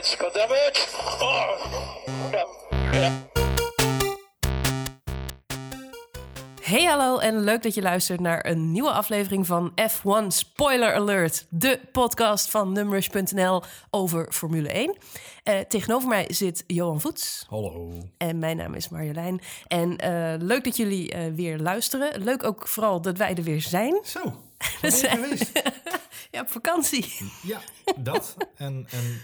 damage, got damage. Oh. Hey hallo en leuk dat je luistert naar een nieuwe aflevering van F1 Spoiler Alert, de podcast van numrush.nl over Formule 1. Eh, tegenover mij zit Johan Voets. Hallo. En mijn naam is Marjolein. En eh, leuk dat jullie eh, weer luisteren. Leuk ook vooral dat wij er weer zijn. Zo, waar ben je zijn- geweest? Ja, op vakantie. Ja, dat. En, en,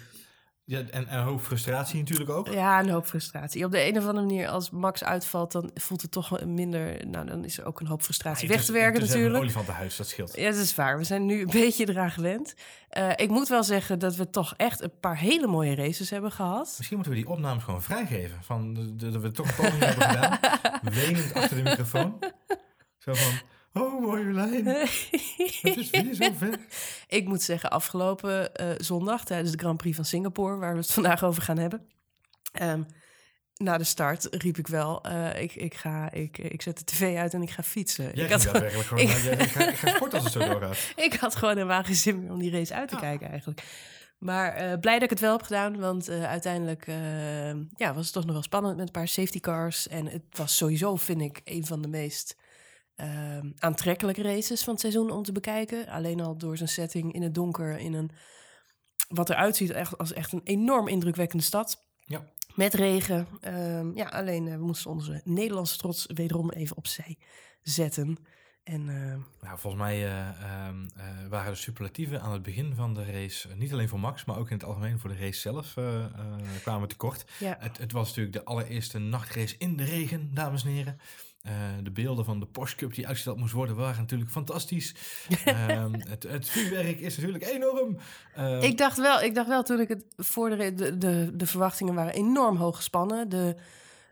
ja, en, en een hoop frustratie natuurlijk ook. Ja, een hoop frustratie. Op de een of andere manier, als Max uitvalt, dan voelt het toch minder... Nou, dan is er ook een hoop frustratie weg te werken Een natuurlijk. olifantenhuis, dat scheelt. Ja, dat is waar. We zijn nu een beetje eraan gewend. Eh, ik moet wel zeggen dat we toch echt een paar hele mooie races hebben gehad. Misschien moeten we die opnames gewoon vrijgeven. Van dat we toch een poging hebben gedaan. Wenend achter de microfoon. Zo van, oh Marjolein, het is weer zo ver. Ik moet zeggen, afgelopen eh, zondag tijdens de Grand Prix van Singapore, waar we het vandaag over gaan hebben. ehm, na de start riep ik wel, eh, ik, ik, ga, ik, ik zet de tv uit en ik ga fietsen. Jij ik, had, daadwerkelijk gewoon, ik- nou, jij- ik, ga, ik ga sporten als het zo doorgaat. ik had gewoon een wagen zin meer om die race uit te Ja. kijken eigenlijk. Maar eh, blij dat ik het wel heb gedaan, want eh, uiteindelijk eh, ja, was het toch nog wel spannend met een paar safety cars. En het was sowieso, vind ik, een van de meest eh, aantrekkelijke races van het seizoen om te bekijken. Alleen al door zijn setting in het donker, in een wat eruit ziet echt als echt een enorm indrukwekkende stad. Ja. Met regen. Ehm, ja, alleen eh, we moesten onze Nederlandse trots wederom even opzij zetten. En eh, Nou, volgens mij eh, ehm, eh, waren de superlatieven aan het begin van de race, niet alleen voor Max, maar ook in het algemeen voor de race zelf, kwamen tekort. ja, Het, het was natuurlijk de allereerste nachtrace in de regen, dames en heren. Eh, de beelden van de Porsche Cup die uitgesteld moest worden waren natuurlijk fantastisch. Ehm, het, het vuurwerk is natuurlijk enorm. Ehm, Ik dacht wel, ik dacht wel toen ik het voor de, de, de, verwachtingen waren enorm hoog gespannen. De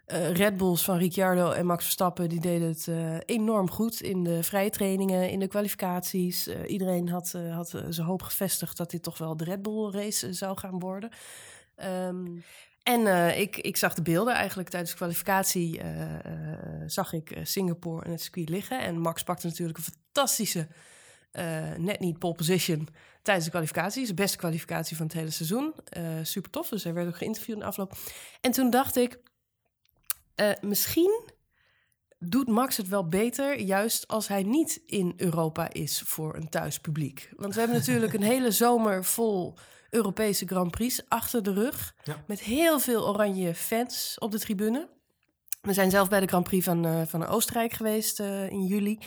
eh, Red Bulls van Ricciardo en Max Verstappen die deden het eh, enorm goed in de vrije trainingen, in de kwalificaties. Iedereen had, had zijn hoop gevestigd dat dit toch wel de Red Bull race zou gaan worden. Ehm, en eh, ik, ik zag de beelden eigenlijk tijdens de kwalificatie. eh, eh, zag ik Singapore en het circuit liggen. En Max pakte natuurlijk een fantastische, net niet pole position tijdens de kwalificatie. Zijn beste kwalificatie van het hele seizoen. Super tof, dus hij werd ook geïnterviewd in de afloop. En toen dacht ik, misschien doet Max het wel beter... juist als hij niet in Europa is voor een thuispubliek. Want we hebben natuurlijk een hele zomer vol Europese Grand Prix achter de rug. Ja. Met heel veel oranje fans op de tribune. We zijn zelf bij de Grand Prix van, eh, van Oostenrijk geweest eh, in juli.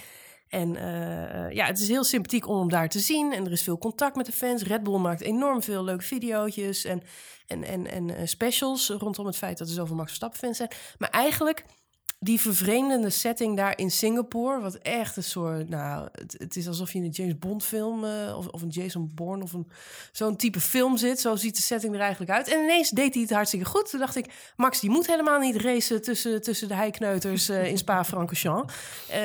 En eh, ja, het is heel sympathiek om hem daar te zien. En er is veel contact met de fans. Red Bull maakt enorm veel leuke video's en, en, en, en specials rondom het feit dat er zoveel Max Verstappen fans zijn. Maar eigenlijk die vervreemdende setting daar in Singapore, wat echt een soort, nou, het, het is alsof je in een James Bond film eh, of, of een Jason Bourne of een, zo'n type film zit. Zo ziet de setting er eigenlijk uit. En ineens deed hij het hartstikke goed. Toen dacht ik, Max, die moet helemaal niet racen tussen, tussen de heikneuters eh, in Spa-Francorchamps. Eh,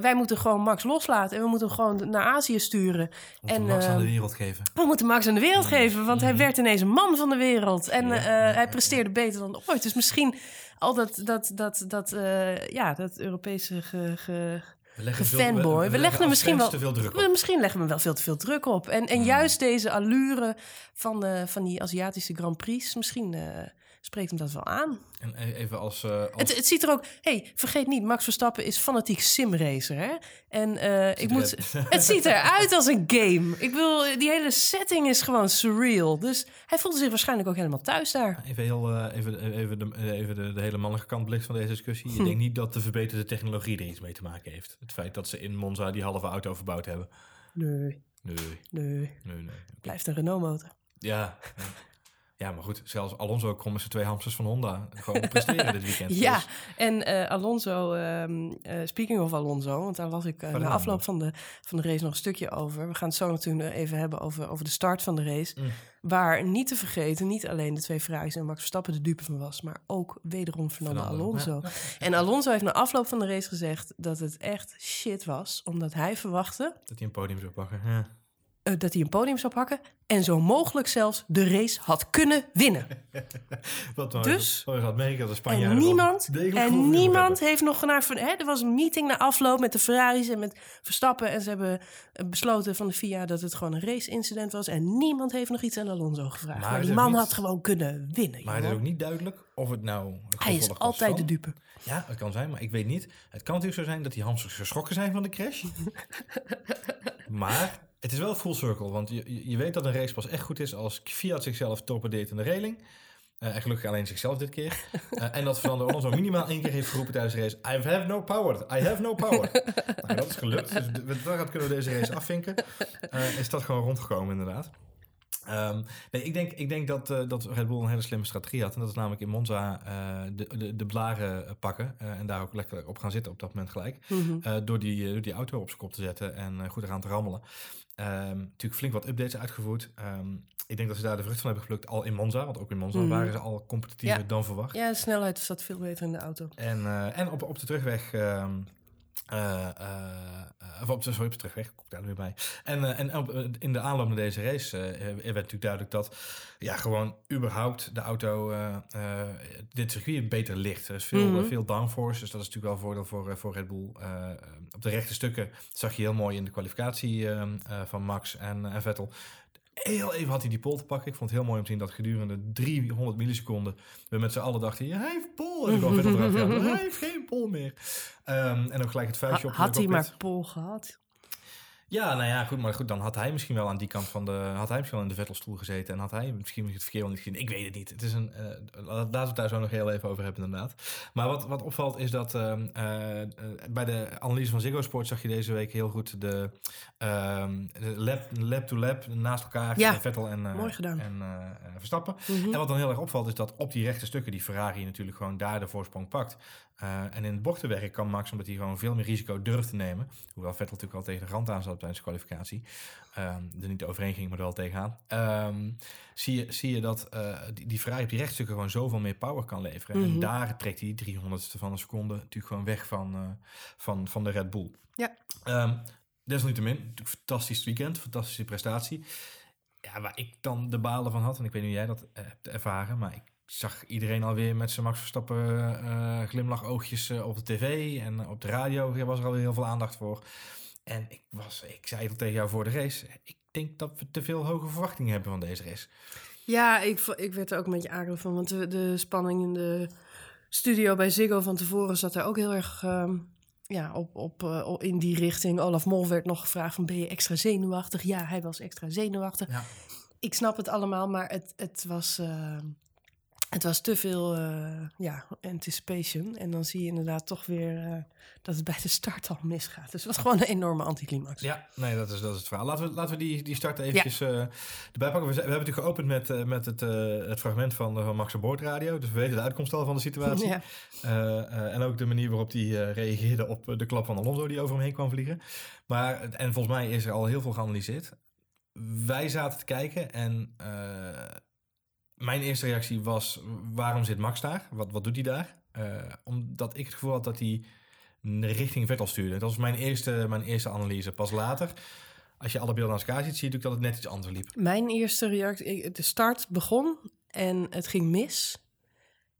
wij moeten gewoon Max loslaten en we moeten hem gewoon naar Azië sturen. te en, Max aan de wereld geven. we moeten Max aan de wereld geven, want hij werd ineens een man van de wereld. En Ja, ja, hij ja, presteerde beter dan ooit. Dus misschien al dat, dat, dat, dat, eh, ja, dat Europese ge, ge- We leggen veel- gefanboy. We, leggen er misschien wel te veel druk we- op. Misschien leggen we wel veel te veel druk op. En, en juist deze allure van, de, van die Aziatische Grand Prix, misschien eh, spreekt hem dat wel aan. En e- even als... eh, als Het, het ziet er ook. hey, vergeet niet, Max Verstappen is fanatiek simracer. Hè? En eh, ik moet. Het ziet eruit als een game. Ik bedoel, die hele setting is gewoon surreal. Dus hij voelde zich waarschijnlijk ook helemaal thuis daar. Even, heel, eh, even, even, de, even de, de hele mannelijke kant blik van deze discussie. Hm. Ik denk niet dat de verbeterde technologie er iets mee te maken heeft. Het feit dat ze in Monza die halve auto verbouwd hebben. Nee, Nee, nee. nee, nee. Blijft een Renault-motor. Ja, ja. maar goed. Zelfs Alonso kon met zijn twee hamsters van Honda gewoon presteren dit weekend. Ja, Dus en eh, Alonso, ehm, eh, speaking of Alonso, want daar las ik eh, na afloop van de, van de race nog een stukje over. We gaan het zo natuurlijk even hebben over, over de start van de race. Mm. Waar niet te vergeten, niet alleen de twee Ferraris en Max Verstappen de dupe van was, maar ook wederom Fernando, Fernando, Alonso. ja. En Alonso heeft na afloop van de race gezegd dat het echt shit was, omdat hij verwachtte dat hij een podium zou pakken. Ja. Eh, dat hij een podium zou pakken. En zo mogelijk zelfs de race had kunnen winnen. Wat Dus- had dat Spanjaarden En niemand, en niemand heeft nog naar... Hè, er was een meeting na afloop met de Ferraris en met Verstappen. En ze hebben eh, besloten van de FIA dat het gewoon een race-incident was. En niemand heeft nog iets aan Alonso gevraagd. Maar die man niet- had gewoon kunnen winnen. Maar het is ook niet duidelijk of het nou... Hij is altijd de dupe. Ja, het kan zijn, maar ik weet niet. Het kan natuurlijk zo zijn dat die hamsters geschrokken zijn van de crash. maar het is wel full circle, want je, je- weet dat een race pas echt goed is als Fiat zichzelf torpedeert in de reling. Eh, en gelukkig alleen zichzelf dit keer. Eh, en dat Fernando Alonso minimaal één keer heeft geroepen tijdens de race... I have no power, I have no power. nou, dat is gelukt, dus daaruit kunnen we deze race afvinken. Eh, is dat gewoon rondgekomen inderdaad. Ehm, nee, ik denk, ik denk dat, eh, dat Red Bull een hele slimme strategie had. En dat is namelijk in Monza eh, de, de, de blaren eh, pakken. en daar ook lekker op gaan zitten op dat moment gelijk. Mhm. Door, die, door die auto op zijn kop te zetten en goed eraan te rammelen. Ehm, natuurlijk flink wat updates uitgevoerd. Ehm, ik denk dat ze daar de vrucht van hebben geplukt al in Monza. Want ook in Monza Mhm. waren ze al competitiever Ja. dan verwacht. Ja, de snelheid zat veel beter in de auto. En, en op, op de terugweg. Of op sorry, op de terugweg, komt daar weer bij. En, en op, in de aanloop naar deze race werd natuurlijk duidelijk dat ja, gewoon überhaupt de auto dit circuit beter ligt. Er is veel, Mhm. veel downforce, dus dat is natuurlijk wel een voordeel voor, voor Red Bull. Op de rechte stukken zag je heel mooi in de kwalificatie van Max en, en Vettel. Heel even had hij die pole te pakken. Ik vond het heel mooi om te zien dat gedurende 300 milliseconden we met z'n allen dachten, ja, hij heeft pole. En eraf, ja, hij heeft geen pole meer. Ehm, en ook gelijk het vuistje Ha- op had hij cockpit. maar pol gehad? Ja, nou ja, goed, maar goed, dan had hij misschien wel aan die kant van de, had hij misschien wel in de Vettelstoel gezeten en had hij misschien het verkeer wel niet gezien. Ik weet het niet. Het is een, eh, laten we het daar zo nog heel even over hebben inderdaad. Maar wat, wat opvalt is dat ehm, eh, bij de analyse van Ziggo Sport zag je deze week heel goed de, ehm, de lap, lap to lap naast elkaar, Ja, Vettel en, eh, mooi gedaan. en Verstappen. Mhm. En wat dan heel erg opvalt is dat op die rechte stukken die Ferrari natuurlijk gewoon daar de voorsprong pakt. Eh, en in het bochtenwerk kan Max, omdat hij gewoon veel meer risico durft te nemen. Hoewel Vettel natuurlijk al tegen de rand aan zat tijdens de kwalificatie. ehm, er niet overheen ging, maar er wel tegenaan. Ehm, zie, je, zie je dat eh, die, die Ferrari op die rechtstukken gewoon zoveel meer power kan leveren. En Mhm. daar trekt hij 300ste van een seconde natuurlijk gewoon weg van, eh, van, van de Red Bull. Ja. Ehm, desalniettemin, natuurlijk fantastisch weekend, fantastische prestatie. Ja, waar ik dan de balen van had, en ik weet niet hoe jij dat hebt ervaren, maar ik zag iedereen alweer met zijn Max Verstappen eh glimlachoogjes eh, op de tv en op de radio er was er alweer heel veel aandacht voor. En ik, was, ik zei het tegen jou voor de race, ik denk dat we te veel hoge verwachtingen hebben van deze race. Ja, ik, ik werd er ook een beetje akelig van. Want de, de spanning in de studio bij Ziggo van tevoren zat er ook heel erg ehm, ja, op, op, eh, op- in die richting. Olaf Mol werd nog gevraagd van ben je extra zenuwachtig? Ja, hij was extra zenuwachtig. Ja. Ik snap het allemaal, maar het, het, was, eh, het was te veel eh, ja, anticipation. En dan zie je inderdaad toch weer eh, dat het bij de start al misgaat. Dus het was gewoon een enorme anticlimax. Ja, nee, dat is, dat is het verhaal. Laten we, laten we die, die start eventjes eh, erbij pakken. We, zijn- we hebben natuurlijk geopend met, met het, het fragment van, van Max en Boordradio. Dus we weten de uitkomst al van de situatie. Ja. En ook de manier waarop hij reageerde op de klap van Alonso die over hem heen kwam vliegen. Maar, en volgens mij is er al heel veel geanalyseerd. Wij zaten te kijken en mijn eerste reactie was, waarom zit Max daar? Wat, wat doet hij daar? Eh, omdat ik het gevoel had dat hij richting Vettel stuurde. Dat was mijn eerste, mijn eerste analyse. Pas later, als je alle beelden naast elkaar ziet, zie je dat het net iets anders liep. Mijn eerste reactie, de start begon en het ging mis.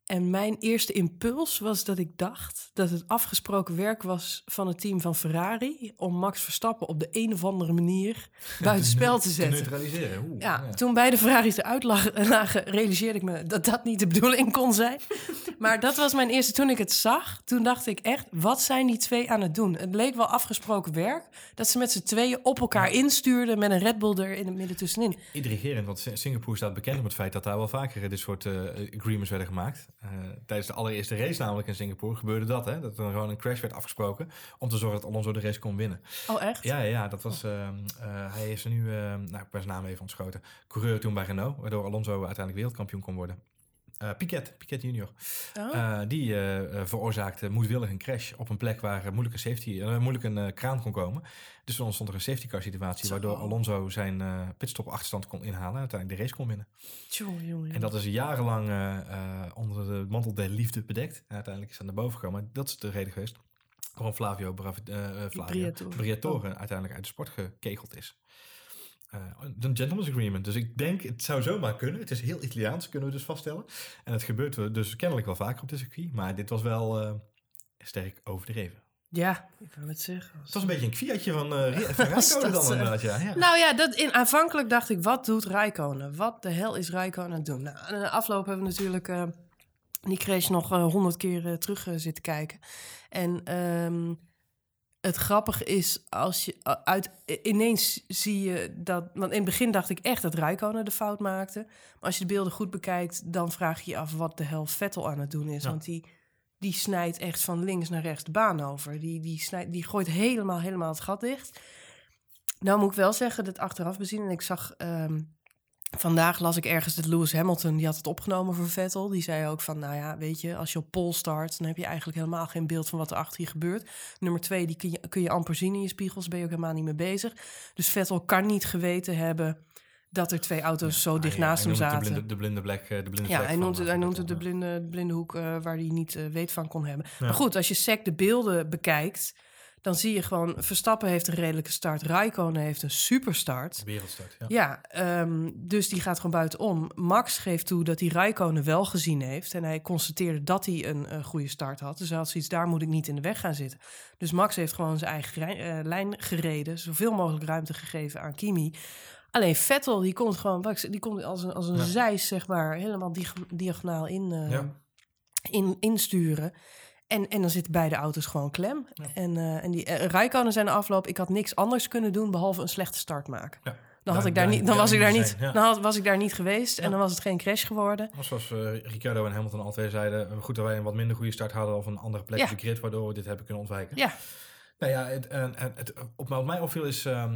En mijn eerste impuls was dat ik dacht dat het afgesproken werk was van het team van Ferrari om Max Verstappen op de een of andere manier buitenspel te Te zetten. neutraliseren. Oeh, Ja, toen beide Ferraris eruit lag- lagen, realiseerde ik me dat dat niet de bedoeling kon zijn. Maar dat was mijn eerste. Toen ik het zag, toen dacht ik echt, wat zijn die twee aan het doen? Het leek wel afgesproken werk, dat ze met z'n tweeën op elkaar instuurden met een Red Bull er in het midden tussenin. Intrigerend, want Sing- Singapore staat bekend om het feit dat daar wel vaker dit soort eh, agreements werden gemaakt. Eh, tijdens de allereerste race namelijk in Singapore gebeurde dat, hè? Dat er gewoon een crash werd afgesproken om te zorgen dat Alonso de race kon winnen. Oh, echt? Ja, ja, dat was. ehm, eh, hij is er nu, ehm, nou, ik ben zijn naam even ontschoten. Coureur toen bij Renault, waardoor Alonso uiteindelijk wereldkampioen kon worden. Eh Piquet, Piquet junior. Oh. Eh, die eh, veroorzaakte moedwillig een crash op een plek waar moeilijk een, safety, moeilijk een kraan kon komen. Dus toen ontstond er een safety car situatie, Zo. waardoor Alonso zijn pitstop achterstand kon inhalen en uiteindelijk de race kon winnen. En dat is jarenlang onder de mantel der liefde bedekt. En uiteindelijk is dat naar boven gekomen. Dat is de reden geweest waarom Flavio, Bravi, Flavio Briatore. Briatore uiteindelijk uit de sport gekegeld is. Eh, een gentleman's agreement. Dus ik denk, het zou zomaar kunnen. Het is heel Italiaans, kunnen we dus vaststellen. En het gebeurt dus kennelijk wel vaker op de circuit. Maar dit was wel eh, sterk overdreven. Ja, ik kan het zeggen. Het was een beetje een kviatje van, uh, van Rijkonen dan inderdaad, ja. ja. Nou ja, dat in, aanvankelijk dacht ik, wat doet Rijkonen? Wat de hel is Rijkonen aan het doen? Nou, aan de afloop hebben we natuurlijk eh, die crash nog honderd keer terug zitten kijken. En ehm, het grappige is, als je uit, ineens zie je dat... Want in het begin dacht ik echt dat Rijkonen de fout maakte. Maar als je de beelden goed bekijkt, dan vraag je je af wat de hel Vettel aan het doen is. Ja. Want die, die snijdt echt van links naar rechts de baan over. Die, die, snijdt, die gooit helemaal, helemaal het gat dicht. Nou moet ik wel zeggen, dat achteraf bezien... en ik zag... ehm, vandaag las ik ergens dat Lewis Hamilton... die had het opgenomen voor Vettel. Die zei ook van, nou ja, weet je... als je op pol start, dan heb je eigenlijk helemaal geen beeld... van wat er achter je gebeurt. Nummer twee, die kun je, kun je amper zien in je spiegels. Ben je ook helemaal niet mee bezig. Dus Vettel kan niet geweten hebben... dat er twee auto's zo dicht Hij- naast hem zaten. De blinde, de blinde blek, eh, de blinde Ja, hij noemt het, eh, hij noemt het de blinde, de blinde hoek eh, waar hij niet weet van kon hebben. Ja. Maar goed, als je sec de beelden bekijkt, dan zie je gewoon... Verstappen heeft een redelijke start, Raikkonen heeft een superstart. Wereldstart, ja. Ja, ehm, dus die gaat gewoon buitenom. Max geeft toe dat hij Raikkonen wel gezien heeft. En hij constateerde dat hij een eh, goede start had. Dus hij had zoiets, daar moet ik niet in de weg gaan zitten. Dus Max heeft gewoon zijn eigen rij- eh, lijn gereden. Zoveel mogelijk ruimte gegeven aan Kimi. Alleen Vettel, die komt gewoon die komt als een, als een Ja. zeis, zeg maar, helemaal dia- diagonaal in, Ja. in, insturen. En, en dan zitten beide auto's gewoon klem. Ja. En, eh en die uh, Rijkonen zijn de afloop. Ik had niks anders kunnen doen behalve een slechte start maken. Ja. Dan, had ik daar niet, dan was ik daar niet, zijn, dan had, was ik daar niet geweest. En dan was het geen crash geworden. Zoals eh, Ricciardo en Hamilton al twee zeiden, eh, goed dat wij een wat minder goede start hadden of een andere plek op de grid, waardoor we dit hebben kunnen ontwijken. Ja, Nou ja, het, het, op, wat mij opviel is, eh,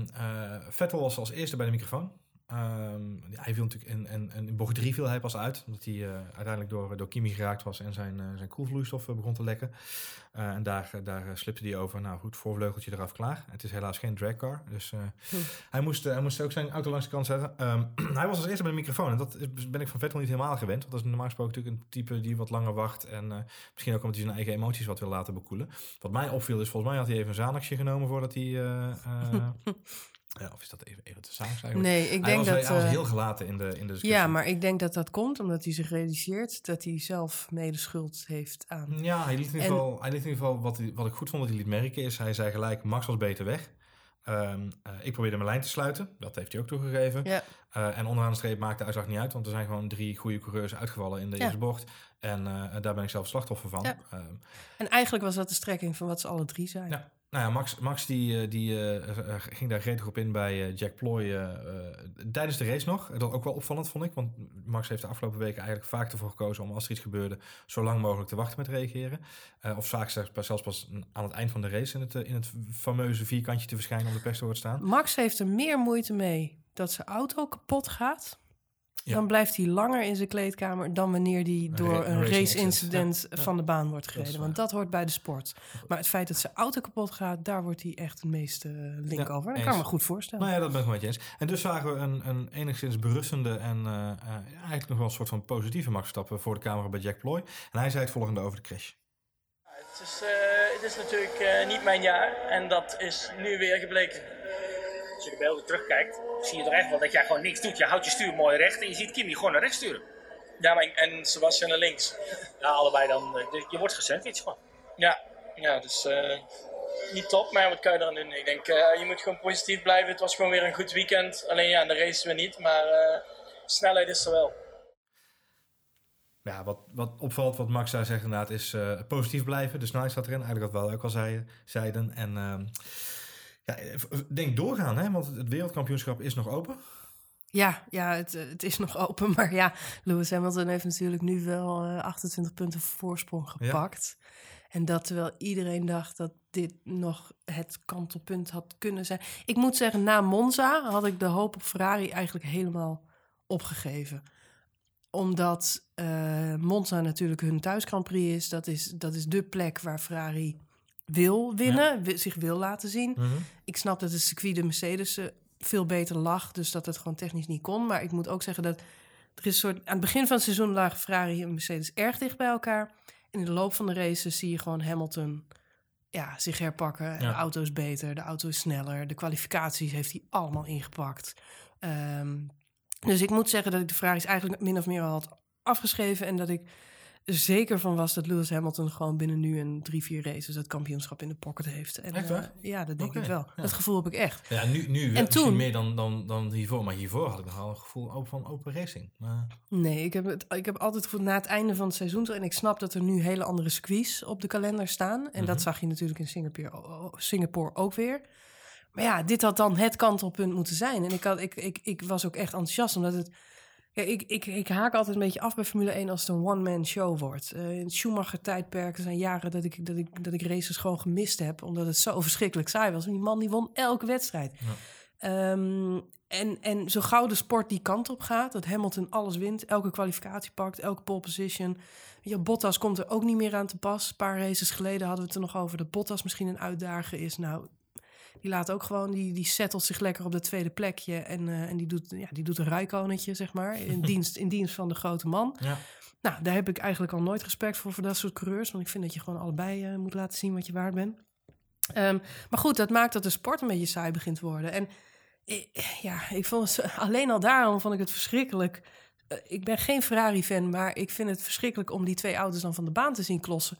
Vettel was als eerste bij de microfoon. Ehm, hij viel natuurlijk in, in, in bocht 3 viel hij pas uit, omdat hij eh, uiteindelijk door, door Kimi geraakt was en zijn, eh, zijn koelvloeistof eh, begon te lekken. En daar, daar slipte hij over. Nou goed, voorvleugeltje eraf klaar. Het is helaas geen dragcar, dus Hm. hij, moest, hij moest ook zijn auto langs de kant zetten. Ehm, hij was als eerste bij de microfoon en dat is, ben ik van Vettel niet helemaal gewend. Want dat is normaal gesproken natuurlijk een type die wat langer wacht en misschien ook omdat hij zijn eigen emoties wat wil laten bekoelen. Wat mij opviel is, volgens mij had hij even een Xanaxje genomen voordat hij... ja, of is dat even, even te eigenlijk? nee, ik hij, denk was, dat... hij was heel gelaten in de, in de discussie. ja, maar ik denk dat dat komt omdat hij zich realiseert dat hij zelf mede schuld heeft aan. Ja, hij liet in ieder En- geval, hij liet in ieder geval wat, hij- wat ik goed vond dat hij liet merken is, hij zei gelijk, Max was beter weg. Ehm, eh, ik probeerde mijn lijn te sluiten, dat heeft hij ook toegegeven. Ja, Eh, en onderaan de streep maakte de uitslag niet uit, want er zijn gewoon drie goede coureurs uitgevallen in de Ja. eerste bocht. En eh, daar ben ik zelf slachtoffer van. Ja. Ehm, en eigenlijk was dat de strekking van wat ze alle drie zijn. Ja. Nou ja, Max, Max die, eh, die eh, eh, ging daar gretig op in bij Jack Ploy tijdens de race nog. Dat ook wel opvallend vond ik, want Max heeft de afgelopen weken eigenlijk vaak ervoor gekozen om als er iets gebeurde zo lang mogelijk te wachten met reageren. Of vaak zelfs pas, aan het eind van de race in het, in het fameuze vierkantje te verschijnen om de pers te horen staan. Max heeft er meer moeite mee dat zijn auto kapot gaat. Ja. Dan blijft hij langer in zijn kleedkamer dan wanneer hij door een race-incident van de baan wordt gereden. Want dat hoort bij de sport. Maar het feit dat zijn auto kapot gaat, daar wordt hij echt het meeste eh, link Ja, over. Dat eens. kan ik me goed voorstellen. Nou ja, dat ben ik wel met je eens. En dus zagen we een, een enigszins berustende en eh, eh, eigenlijk nog wel een soort van positieve Max voor de camera bij Jack Ploy. En hij zei het volgende over de crash. Het is, eh, het is natuurlijk eh, niet mijn jaar en dat is nu weer gebleken. Als je de beelden terugkijkt, zie je er echt wel dat jij gewoon niks doet. Je houdt je stuur mooi recht en je ziet Kimi gewoon naar rechts sturen. Ja, maar en Sebastian naar links. Ja, allebei dan. eh, dus Je wordt gesandwiched gewoon. Ja, ja dus eh, niet top, maar wat kan je dan doen? Ik denk, eh, je moet gewoon positief blijven. Het was gewoon weer een goed weekend. Alleen ja, de race weer niet, maar eh, snelheid is er wel. Ja, wat, wat opvalt, wat Max daar zegt inderdaad, is eh, positief blijven. De snelheid staat erin, eigenlijk wat we ook al zei, zeiden. En ehm, ja, ik denk doorgaan, hè, want het wereldkampioenschap is nog open. Ja, ja het, eh, het is nog open. Maar ja, Lewis Hamilton heeft natuurlijk nu wel eh, 28 punten voorsprong gepakt. En dat terwijl iedereen dacht dat dit nog het kantelpunt had kunnen zijn. Ik moet zeggen, na Monza had ik de hoop op Ferrari eigenlijk helemaal opgegeven. Omdat eh, Monza natuurlijk hun thuis Grand Prix is. Dat is, dat is de plek waar Ferrari wil winnen, wi- zich wil laten zien. Ik snap dat het circuit de Mercedes eh, veel beter lag, dus dat het gewoon technisch niet kon. Maar ik moet ook zeggen dat er is een soort. Aan het begin van het seizoen lagen Ferrari en Mercedes erg dicht bij elkaar. En in de loop van de races zie je gewoon Hamilton ja, zich herpakken. De auto is beter, de auto is sneller. De kwalificaties heeft hij allemaal ingepakt. Ehm, dus ik moet zeggen dat ik de Ferraris eigenlijk min of meer al had afgeschreven. En dat ik zeker van was dat Lewis Hamilton gewoon binnen nu een drie, vier races het kampioenschap in de pocket heeft. En, Echt waar? ja, dat denk ik wel. ja. Dat gevoel heb ik echt. Ja, nu, nu En toen- meer dan, dan, dan hiervoor. Maar hiervoor had ik nog wel een gevoel van open racing. Maar, Nee, ik heb, het, ik heb altijd het gevoel na het einde van het seizoen... en ik snap dat er nu hele andere circuits op de kalender staan. En Mhm. dat zag je natuurlijk in Singapore, o- o- Singapore ook weer. Maar ja, dit had dan het kantelpunt moeten zijn. En ik, had, ik, ik, ik was ook echt enthousiast, omdat het... Ja, ik, ik, ik haak altijd een beetje af bij Formule 1 als het een one-man show wordt. Eh, in het Schumacher-tijdperk er zijn jaren dat ik, dat, ik, dat ik races gewoon gemist heb... omdat het zo verschrikkelijk saai was. Die man die won elke wedstrijd. Ja. Ehm, en, en zo gauw de sport die kant op gaat, dat Hamilton alles wint, elke kwalificatie pakt, elke pole position. Ja, Bottas komt er ook niet meer aan te pas. Een paar races geleden hadden we het er nog over dat Bottas misschien een uitdager is. Nou, die laat ook gewoon, die, die settelt zich lekker op de tweede plekje. En, eh, en die, doet, ja, die doet een ruikonetje, zeg maar, in dienst, in dienst van de grote man. ja. Nou, daar heb ik eigenlijk al nooit respect voor, voor dat soort coureurs. Want ik vind dat je gewoon allebei eh, moet laten zien wat je waard bent. Ehm, maar goed, dat maakt dat de sport een beetje saai begint te worden. En ja, ik vond het, alleen al daarom vond ik het verschrikkelijk. Eh, ik ben geen Ferrari-fan, maar ik vind het verschrikkelijk om die twee auto's dan van de baan te zien klossen.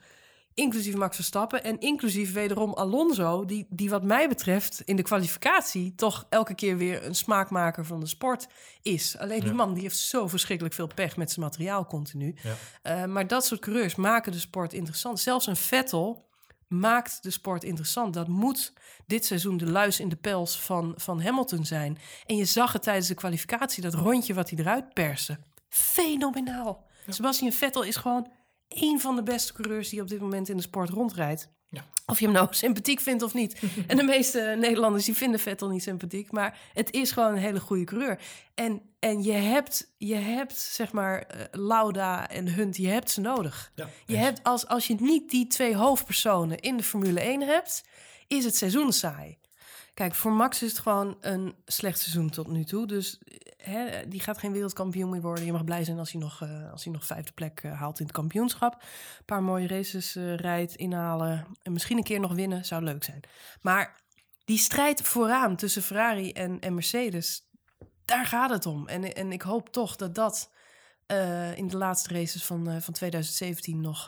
Inclusief Max Verstappen en inclusief wederom Alonso, die, die wat mij betreft in de kwalificatie toch elke keer weer een smaakmaker van de sport is. Alleen die Ja. man die heeft zo verschrikkelijk veel pech met zijn materiaal continu. Ja. Eh, maar dat soort coureurs maken de sport interessant. Zelfs een Vettel maakt de sport interessant. Dat moet dit seizoen de luis in de pels van, van Hamilton zijn. En je zag het tijdens de kwalificatie, dat rondje wat hij eruit perste. Fenomenaal. Sebastian Vettel is gewoon één van de beste coureurs die op dit moment in de sport rondrijdt. Ja. Of je hem nou sympathiek vindt of niet. en de meeste Nederlanders die vinden Vettel niet sympathiek. Maar het is gewoon een hele goede coureur. En, en je, hebt, je hebt, zeg maar, eh, Lauda en Hunt, je hebt ze nodig. Ja, Je hebt, als, als je niet die twee hoofdpersonen in de Formule 1 hebt, is het seizoen saai. Kijk, voor Max is het gewoon een slecht seizoen tot nu toe. Dus hè, die gaat geen wereldkampioen meer worden. Je mag blij zijn als hij nog, eh, als hij nog vijfde plek eh, haalt in het kampioenschap. Een paar mooie races eh, rijdt, inhalen. En misschien een keer nog winnen, zou leuk zijn. Maar die strijd vooraan tussen Ferrari en, en Mercedes, daar gaat het om. En, en ik hoop toch dat dat in de laatste races van, van 2017 nog,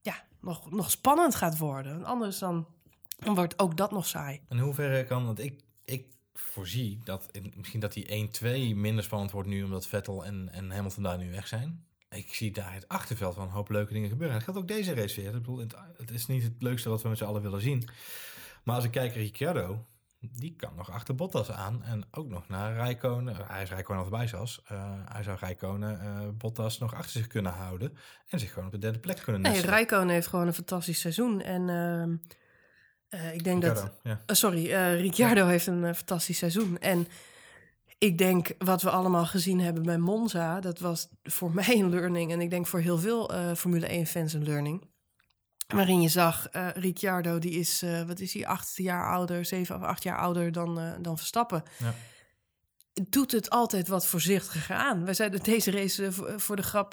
ja, nog, nog spannend gaat worden. Anders dan, dan wordt ook dat nog saai. In hoeverre kan, want ik, ik voorzie dat in, misschien dat die 1-2 minder spannend wordt nu, omdat Vettel en, en Hamilton daar nu weg zijn. Ik zie daar het achterveld van een hoop leuke dingen gebeuren. En dat geldt ook deze race weer. Ik bedoel, het, is niet het leukste wat we met z'n allen willen zien. Maar als ik kijk naar Ricciardo, die kan nog achter Bottas aan. En ook nog naar Rijkonen. Hij is Rijkonen al voorbij zelfs. Eh, hij zou Rijkonen, eh Bottas nog achter zich kunnen houden. En zich gewoon op de derde plek kunnen Nee, nestelen. Rijkonen heeft gewoon een fantastisch seizoen. En ehm, eh, ik denk dat... Ja. Eh, sorry, eh, Ricciardo heeft een fantastisch seizoen. En ik denk wat we allemaal gezien hebben bij Monza, dat was voor mij een learning. En ik denk voor heel veel Formule 1-fans een learning. Waarin je zag, Ricciardo, die is, wat is hij, acht jaar ouder, zeven of acht jaar ouder dan, dan Verstappen. Ja. Doet het altijd wat voorzichtiger aan. Wij zeiden deze race voor, de grap,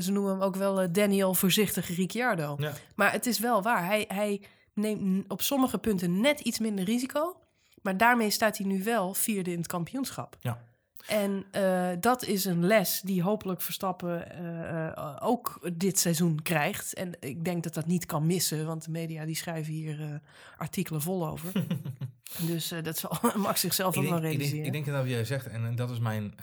ze noemen hem ook wel Daniel Voorzichtige Ricciardo. Ja. Maar het is wel waar. Hij, hij neemt op sommige punten net iets minder risico. Maar daarmee staat hij nu wel vierde in het kampioenschap. Ja. En eh, dat is een les die hopelijk Verstappen eh, eh, ook dit seizoen krijgt. En ik denk dat dat niet kan missen, want de media die schrijven hier artikelen vol over. dus dat zal Max zichzelf ook wel denk, ik, denk, realiseren. ik denk dat wat jij zegt, en, en dat is mijn,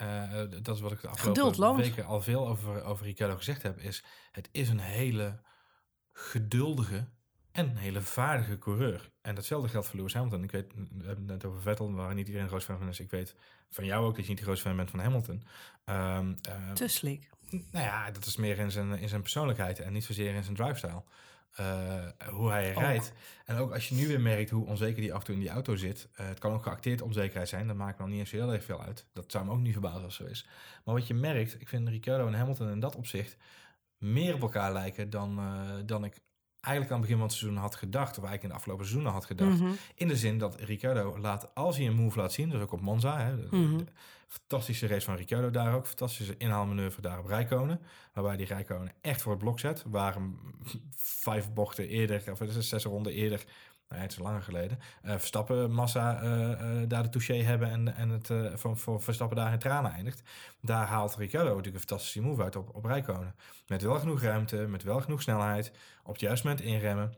dat is wat ik de afgelopen weken al veel over, over Ricciardo gezegd heb, is het is een hele geduldige en een hele vaardige coureur. En datzelfde geldt voor Lewis Hamilton. Ik weet, we hebben het net over Vettel, waar niet iedereen een groot fan van is. Ik weet van jou ook dat je niet de grootste fan bent van Hamilton. Ehm, eh, Te slik. nou ja, dat is meer in zijn, in zijn persoonlijkheid en niet zozeer in zijn drivestyle. Eh, hoe hij rijdt. En ook als je nu weer merkt hoe onzeker die af en toe in die auto zit. eh, het kan ook geacteerd onzekerheid zijn. Dat maakt nog niet eens heel erg veel uit. Dat zou me ook niet verbazen als zo is. Maar wat je merkt, ik vind Ricciardo en Hamilton in dat opzicht meer op elkaar lijken dan, eh, dan ik eigenlijk aan het begin van het seizoen had gedacht, of eigenlijk in de afgelopen seizoenen had gedacht. Mhm. In de zin dat Ricciardo laat, als hij een move laat zien, dus ook op Monza, hè, de- Mhm. de fantastische race van Ricciardo daar ook, fantastische inhaalmanoeuvre daar op Rijkonen, waarbij die Rijkonen echt voor het blok zet, waar hem vijf bochten eerder, of zes ronden eerder, nou, het is langer geleden, eh, Verstappen massa eh, eh, daar de touché hebben en, en het van, voor Verstappen daar in tranen eindigt. Daar haalt Ricciardo natuurlijk een fantastische move uit op, op Rijkonen. Met wel genoeg ruimte, met wel genoeg snelheid, op het juiste moment inremmen.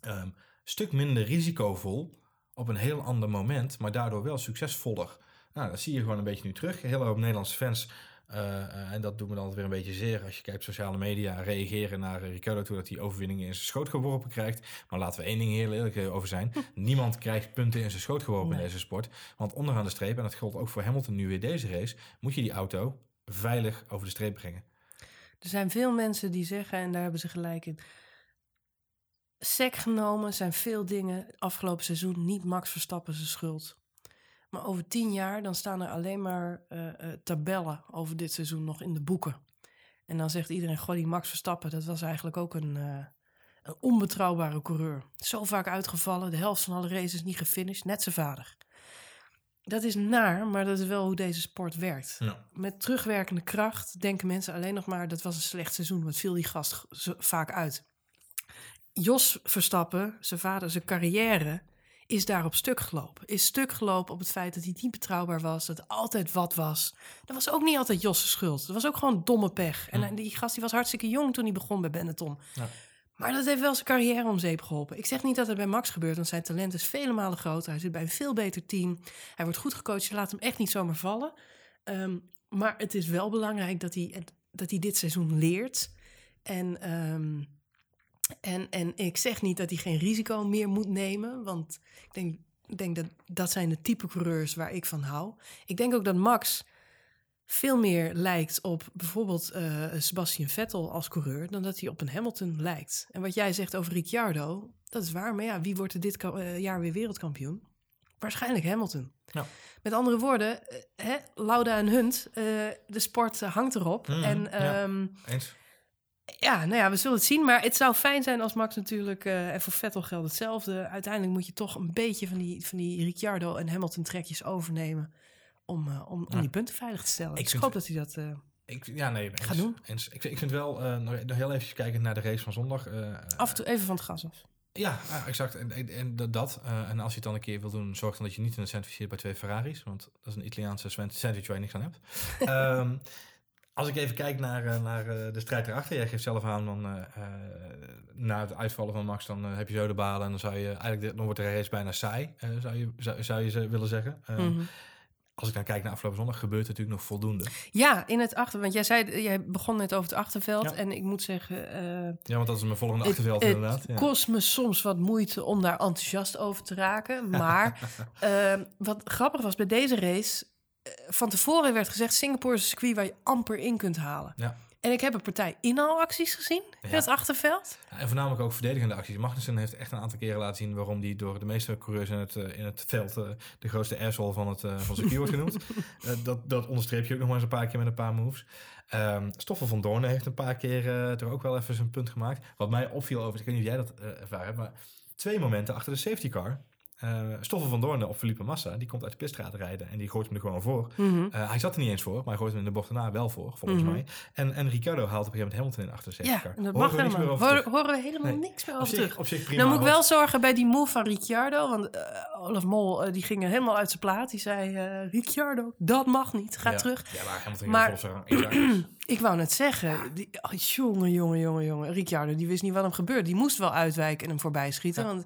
Ehm, stuk minder risicovol op een heel ander moment, maar daardoor wel succesvoller. Nou, dat zie je gewoon een beetje nu terug. Heel hoop Nederlandse fans, eh, eh, en dat doet me dan altijd weer een beetje zeer als je kijkt op sociale media, reageren naar eh, Ricciardo toe dat hij overwinningen in zijn schoot geworpen krijgt. Maar laten we één ding heel eerlijk over zijn. Niemand krijgt punten in zijn schoot geworpen in deze sport. Want onderaan de streep, en dat geldt ook voor Hamilton nu weer deze race, moet je die auto veilig over de streep brengen. Er zijn veel mensen die zeggen, en daar hebben ze gelijk in. Sec genomen zijn veel dingen afgelopen seizoen niet Max Verstappen zijn schuld. Maar over tien jaar dan staan er alleen maar eh, eh, tabellen over dit seizoen nog in de boeken. En dan zegt iedereen, goh, die Max Verstappen, dat was eigenlijk ook een, eh, een onbetrouwbare coureur. Zo vaak uitgevallen, de helft van alle races niet gefinished, net zijn vader. Dat is naar, maar dat is wel hoe deze sport werkt Ja. met terugwerkende kracht denken mensen alleen nog maar dat was een slecht seizoen. Wat viel die gast vaak uit? Jos Verstappen, zijn vader, zijn carrière is daarop stuk gelopen. Is stuk gelopen op het feit dat hij niet betrouwbaar was, dat er altijd wat was. Dat was ook niet altijd Jos' schuld. Dat was ook gewoon domme pech. En Hm. die gast die was hartstikke jong toen hij begon bij Benetton. Ja. Maar dat heeft wel zijn carrière om zeep geholpen. Ik zeg niet dat het bij Max gebeurt, want zijn talent is vele malen groter. Hij zit bij een veel beter team. Hij wordt goed gecoacht. Je laat hem echt niet zomaar vallen. Ehm, maar het is wel belangrijk dat hij, dat hij dit seizoen leert. En, ehm, en, en ik zeg niet dat hij geen risico meer moet nemen. Want ik denk, ik denk dat dat zijn de type coureurs waar ik van hou. Ik denk ook dat Max veel meer lijkt op bijvoorbeeld eh, Sebastian Vettel als coureur... dan dat hij op een Hamilton lijkt. En wat jij zegt over Ricciardo, dat is waar. Maar ja, wie wordt er dit eh, jaar weer wereldkampioen? Waarschijnlijk Hamilton. Ja. Met andere woorden, eh, hè, Lauda en Hunt, de sport hangt erop. Mhm, en ja. ehm, Eens? Ja, nou ja, we zullen het zien. Maar het zou fijn zijn als Max natuurlijk, eh, en voor Vettel geldt hetzelfde. Uiteindelijk moet je toch een beetje van die, van die Ricciardo en Hamilton trekjes overnemen. Om, eh, om, om die punten veilig te stellen. Ik Ik, vind- hoop dat hij dat. eh, Ik, ja, nee, eens, Ga doen. eens. Ik, vind- ik vind wel, nog, nog heel even kijken naar de race van zondag. af en toe even van het gas af. Ja, exact. En, en, en dat- eh, en als je het dan een keer wil doen, zorg dan dat je niet in een sandwich zit bij twee Ferraris. Want dat is een Italiaanse sandwich waar je niks aan hebt. Als ik even kijk naar, eh, naar eh, de strijd erachter. Jij geeft zelf aan, dan, eh, na het uitvallen van Max, dan heb je zo de balen. En dan zou je eigenlijk, dan wordt de race bijna saai, zou, je, zou, zou je willen zeggen. Ehm, Mhm. Als ik dan kijk naar afgelopen zondag, gebeurt er natuurlijk nog voldoende. Ja, in het achter. Want jij zei, jij begon net over het achterveld. Ja. En ik moet zeggen, Ja, want dat is mijn volgende Het- achterveld het inderdaad. Ja. kost me soms wat moeite om daar enthousiast over te raken. Maar eh, wat grappig was bij deze race... eh, van tevoren werd gezegd... Singapore is een circuit waar je amper in kunt halen. Ja. En ik heb een partij inhaalacties gezien in het achterveld. Ja, En voornamelijk ook verdedigende acties. Magnussen heeft echt een aantal keren laten zien waarom die door de meeste coureurs in het, eh, in het veld eh, de grootste asshole van het, eh, van het circuit wordt genoemd. Dat, dat onderstreep je ook nog maar eens een paar keer met een paar moves. Ehm Stoffel van Doorn heeft een paar keer er ook wel even zijn punt gemaakt. Wat mij opviel over, ik weet niet of jij dat ervaren hebt, maar twee momenten achter de safety car. Eh Stoffel van Doorn op Felipe Massa, die komt uit de pitstraat rijden en die gooit hem er gewoon voor. Eh, hij zat er niet eens voor, maar hij gooit hem in de bocht daarna wel voor, volgens Mhm. mij. En, en Ricardo haalt op een gegeven moment Hamilton in achter safety Ja, dat Horen mag we meer helemaal. over Horen, we helemaal Nee. niks meer Op over zich, terug. op zich prima. Dan moet ik wel zorgen bij die move van Ricciardo. Want eh, Olaf Mol die ging helemaal uit zijn plaat. Die zei, Ricciardo, dat mag niet. Ga ja. terug. Ja, maar Hamilton Maar- op. Ik wou net zeggen, die, oh, jongen, jongen, jongen, jongen. Ricciardo, die wist niet wat hem gebeurde. Die moest wel uitwijken en hem voorbij schieten. Ja. Want